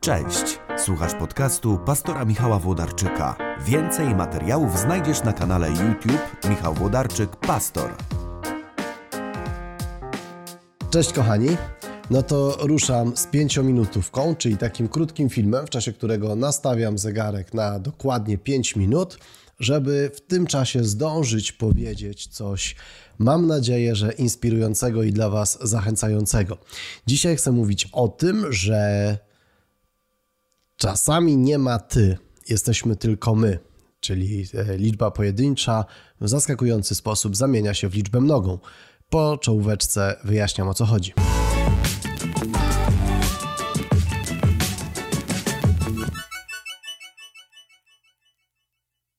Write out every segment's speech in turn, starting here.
Cześć, słuchasz podcastu pastora Michała Włodarczyka. Więcej materiałów znajdziesz na kanale YouTube Michał Włodarczyk Pastor. Cześć kochani. No to ruszam z pięciominutówką, czyli takim krótkim filmem, w czasie którego nastawiam zegarek na dokładnie 5 minut, żeby w tym czasie zdążyć powiedzieć coś, mam nadzieję, że inspirującego i dla Was zachęcającego. Dzisiaj chcę mówić o tym, że czasami nie ma ty, jesteśmy tylko my. Czyli e, liczba pojedyncza w zaskakujący sposób zamienia się w liczbę mnogą. Po czołóweczce wyjaśniam o co chodzi.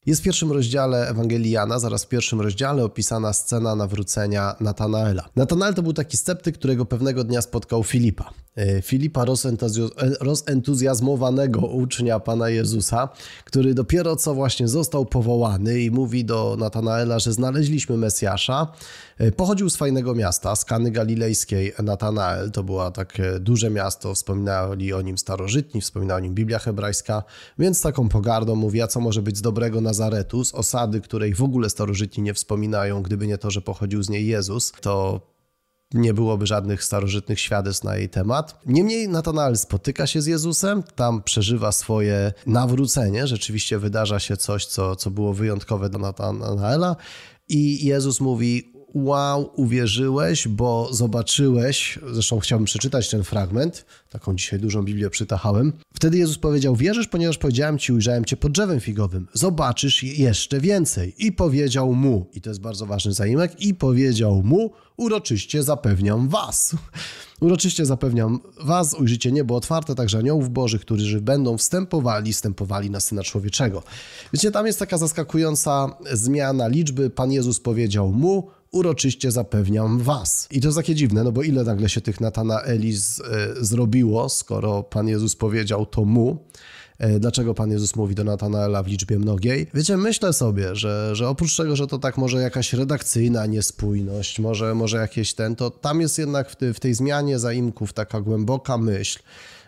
Jest w pierwszym rozdziale Ewangelii Jana, zaraz w pierwszym rozdziale opisana scena nawrócenia Natanaela. Natanael to był taki sceptyk, którego pewnego dnia spotkał Filipa. E, Filipa rozentuzjazmowanego ucznia Pana Jezusa, który dopiero co właśnie został powołany i mówi do Natanaela, że znaleźliśmy Mesjasza. E, pochodził z fajnego miasta, z Kany Galilejskiej. Natanael to było takie duże miasto, wspominali o nim starożytni, wspominała o nim Biblia hebrajska, więc taką pogardą mówi, a co może być z dobrego Nazaretu, z osady, której w ogóle starożytni nie wspominają, gdyby nie to, że pochodził z niej Jezus, to nie byłoby żadnych starożytnych świadectw na jej temat. Niemniej Natanael spotyka się z Jezusem, tam przeżywa swoje nawrócenie, rzeczywiście wydarza się coś, co, co było wyjątkowe dla Natanaela i Jezus mówi, wow, uwierzyłeś, bo zobaczyłeś, zresztą chciałbym przeczytać ten fragment, taką dzisiaj dużą Biblię przytachałem. Wtedy Jezus powiedział, wierzysz, ponieważ powiedziałem ci, ujrzałem cię pod drzewem figowym, zobaczysz jeszcze więcej. I powiedział mu, i to jest bardzo ważny zaimek, i powiedział mu, uroczyście zapewniam was. Uroczyście zapewniam was, ujrzycie niebo otwarte, także aniołów bożych, którzy będą wstępowali, wstępowali na Syna Człowieczego. Wiecie, tam jest taka zaskakująca zmiana liczby. Pan Jezus powiedział mu, uroczyście zapewniam was. I to jest takie dziwne, no bo ile nagle się tych Natanaeli z, e, zrobiło, skoro Pan Jezus powiedział to mu. E, dlaczego Pan Jezus mówi do Natanaela w liczbie mnogiej? Wiecie, myślę sobie, że, że oprócz tego, że to tak może jakaś redakcyjna niespójność, może, może jakieś ten, to tam jest jednak w, ty, w tej zmianie zaimków taka głęboka myśl,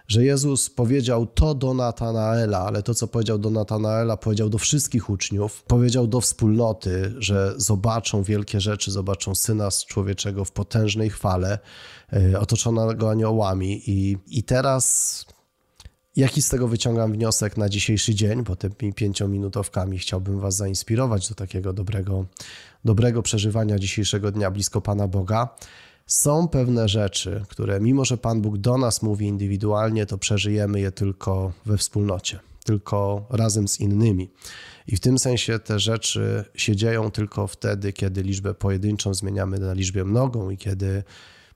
że Jezus powiedział to do Natanaela, ale to, co powiedział do Natanaela, powiedział do wszystkich uczniów, powiedział do wspólnoty, że zobaczą wielkie rzeczy, zobaczą Syna Człowieczego w potężnej chwale, e, otoczonego aniołami. I, i teraz Jaki z tego wyciągam wniosek na dzisiejszy dzień, bo tymi pięciominutowkami chciałbym Was zainspirować do takiego dobrego, dobrego przeżywania dzisiejszego dnia blisko Pana Boga. Są pewne rzeczy, które mimo, że Pan Bóg do nas mówi indywidualnie, to przeżyjemy je tylko we wspólnocie, tylko razem z innymi. I w tym sensie te rzeczy się dzieją tylko wtedy, kiedy liczbę pojedynczą zmieniamy na liczbę mnogą i kiedy,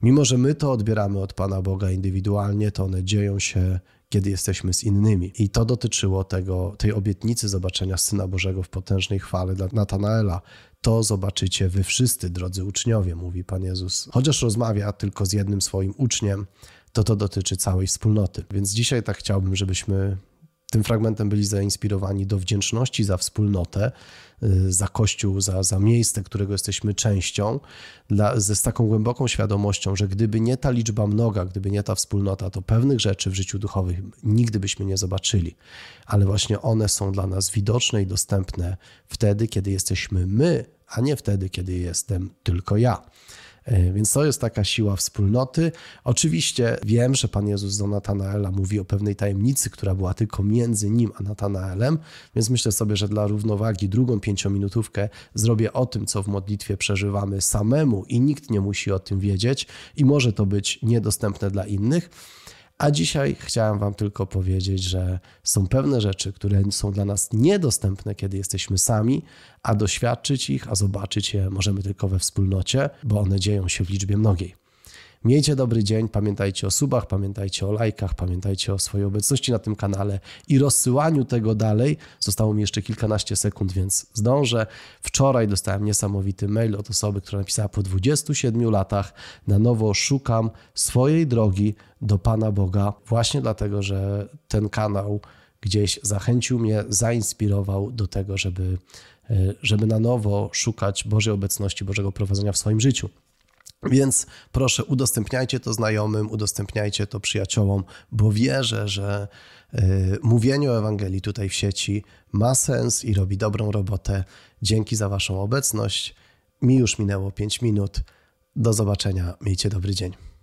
mimo że my to odbieramy od Pana Boga indywidualnie, to one dzieją się kiedy jesteśmy z innymi. I to dotyczyło tego, tej obietnicy zobaczenia Syna Bożego w potężnej chwale dla Natanaela. To zobaczycie wy wszyscy, drodzy uczniowie, mówi Pan Jezus. Chociaż rozmawia tylko z jednym swoim uczniem, to to dotyczy całej wspólnoty. Więc dzisiaj tak chciałbym, żebyśmy tym fragmentem byli zainspirowani do wdzięczności za wspólnotę, y, za Kościół, za, za miejsce, którego jesteśmy częścią, dla, ze, z taką głęboką świadomością, że gdyby nie ta liczba mnoga, gdyby nie ta wspólnota, to pewnych rzeczy w życiu duchowym nigdy byśmy nie zobaczyli. Ale właśnie one są dla nas widoczne i dostępne wtedy, kiedy jesteśmy my, a nie wtedy, kiedy jestem tylko ja. E, więc to jest taka siła wspólnoty. Oczywiście wiem, że Pan Jezus do Natanaela mówi o pewnej tajemnicy, która była tylko między nim a Natanaelem, więc myślę sobie, że dla równowagi drugą pięciominutówkę zrobię o tym, co w modlitwie przeżywamy samemu i nikt nie musi o tym wiedzieć i może to być niedostępne dla innych. A dzisiaj chciałem Wam tylko powiedzieć, że są pewne rzeczy, które są dla nas niedostępne, kiedy jesteśmy sami, a doświadczyć ich, a zobaczyć je możemy tylko we wspólnocie, bo one dzieją się w liczbie mnogiej. Miejcie dobry dzień, pamiętajcie o subach, pamiętajcie o lajkach, pamiętajcie o swojej obecności na tym kanale i rozsyłaniu tego dalej. Zostało mi jeszcze kilkanaście sekund, więc zdążę. Wczoraj dostałem niesamowity mail od osoby, która napisała po 27 latach na nowo szukam swojej drogi do Pana Boga, właśnie dlatego, że ten kanał gdzieś zachęcił mnie, zainspirował do tego, żeby, żeby na nowo szukać Bożej obecności, Bożego prowadzenia w swoim życiu. Więc proszę, udostępniajcie to znajomym, udostępniajcie to przyjaciołom, bo wierzę, że y, mówienie o Ewangelii tutaj w sieci ma sens i robi dobrą robotę. Dzięki za Waszą obecność. Mi już minęło 5 minut. Do zobaczenia. Miejcie dobry dzień.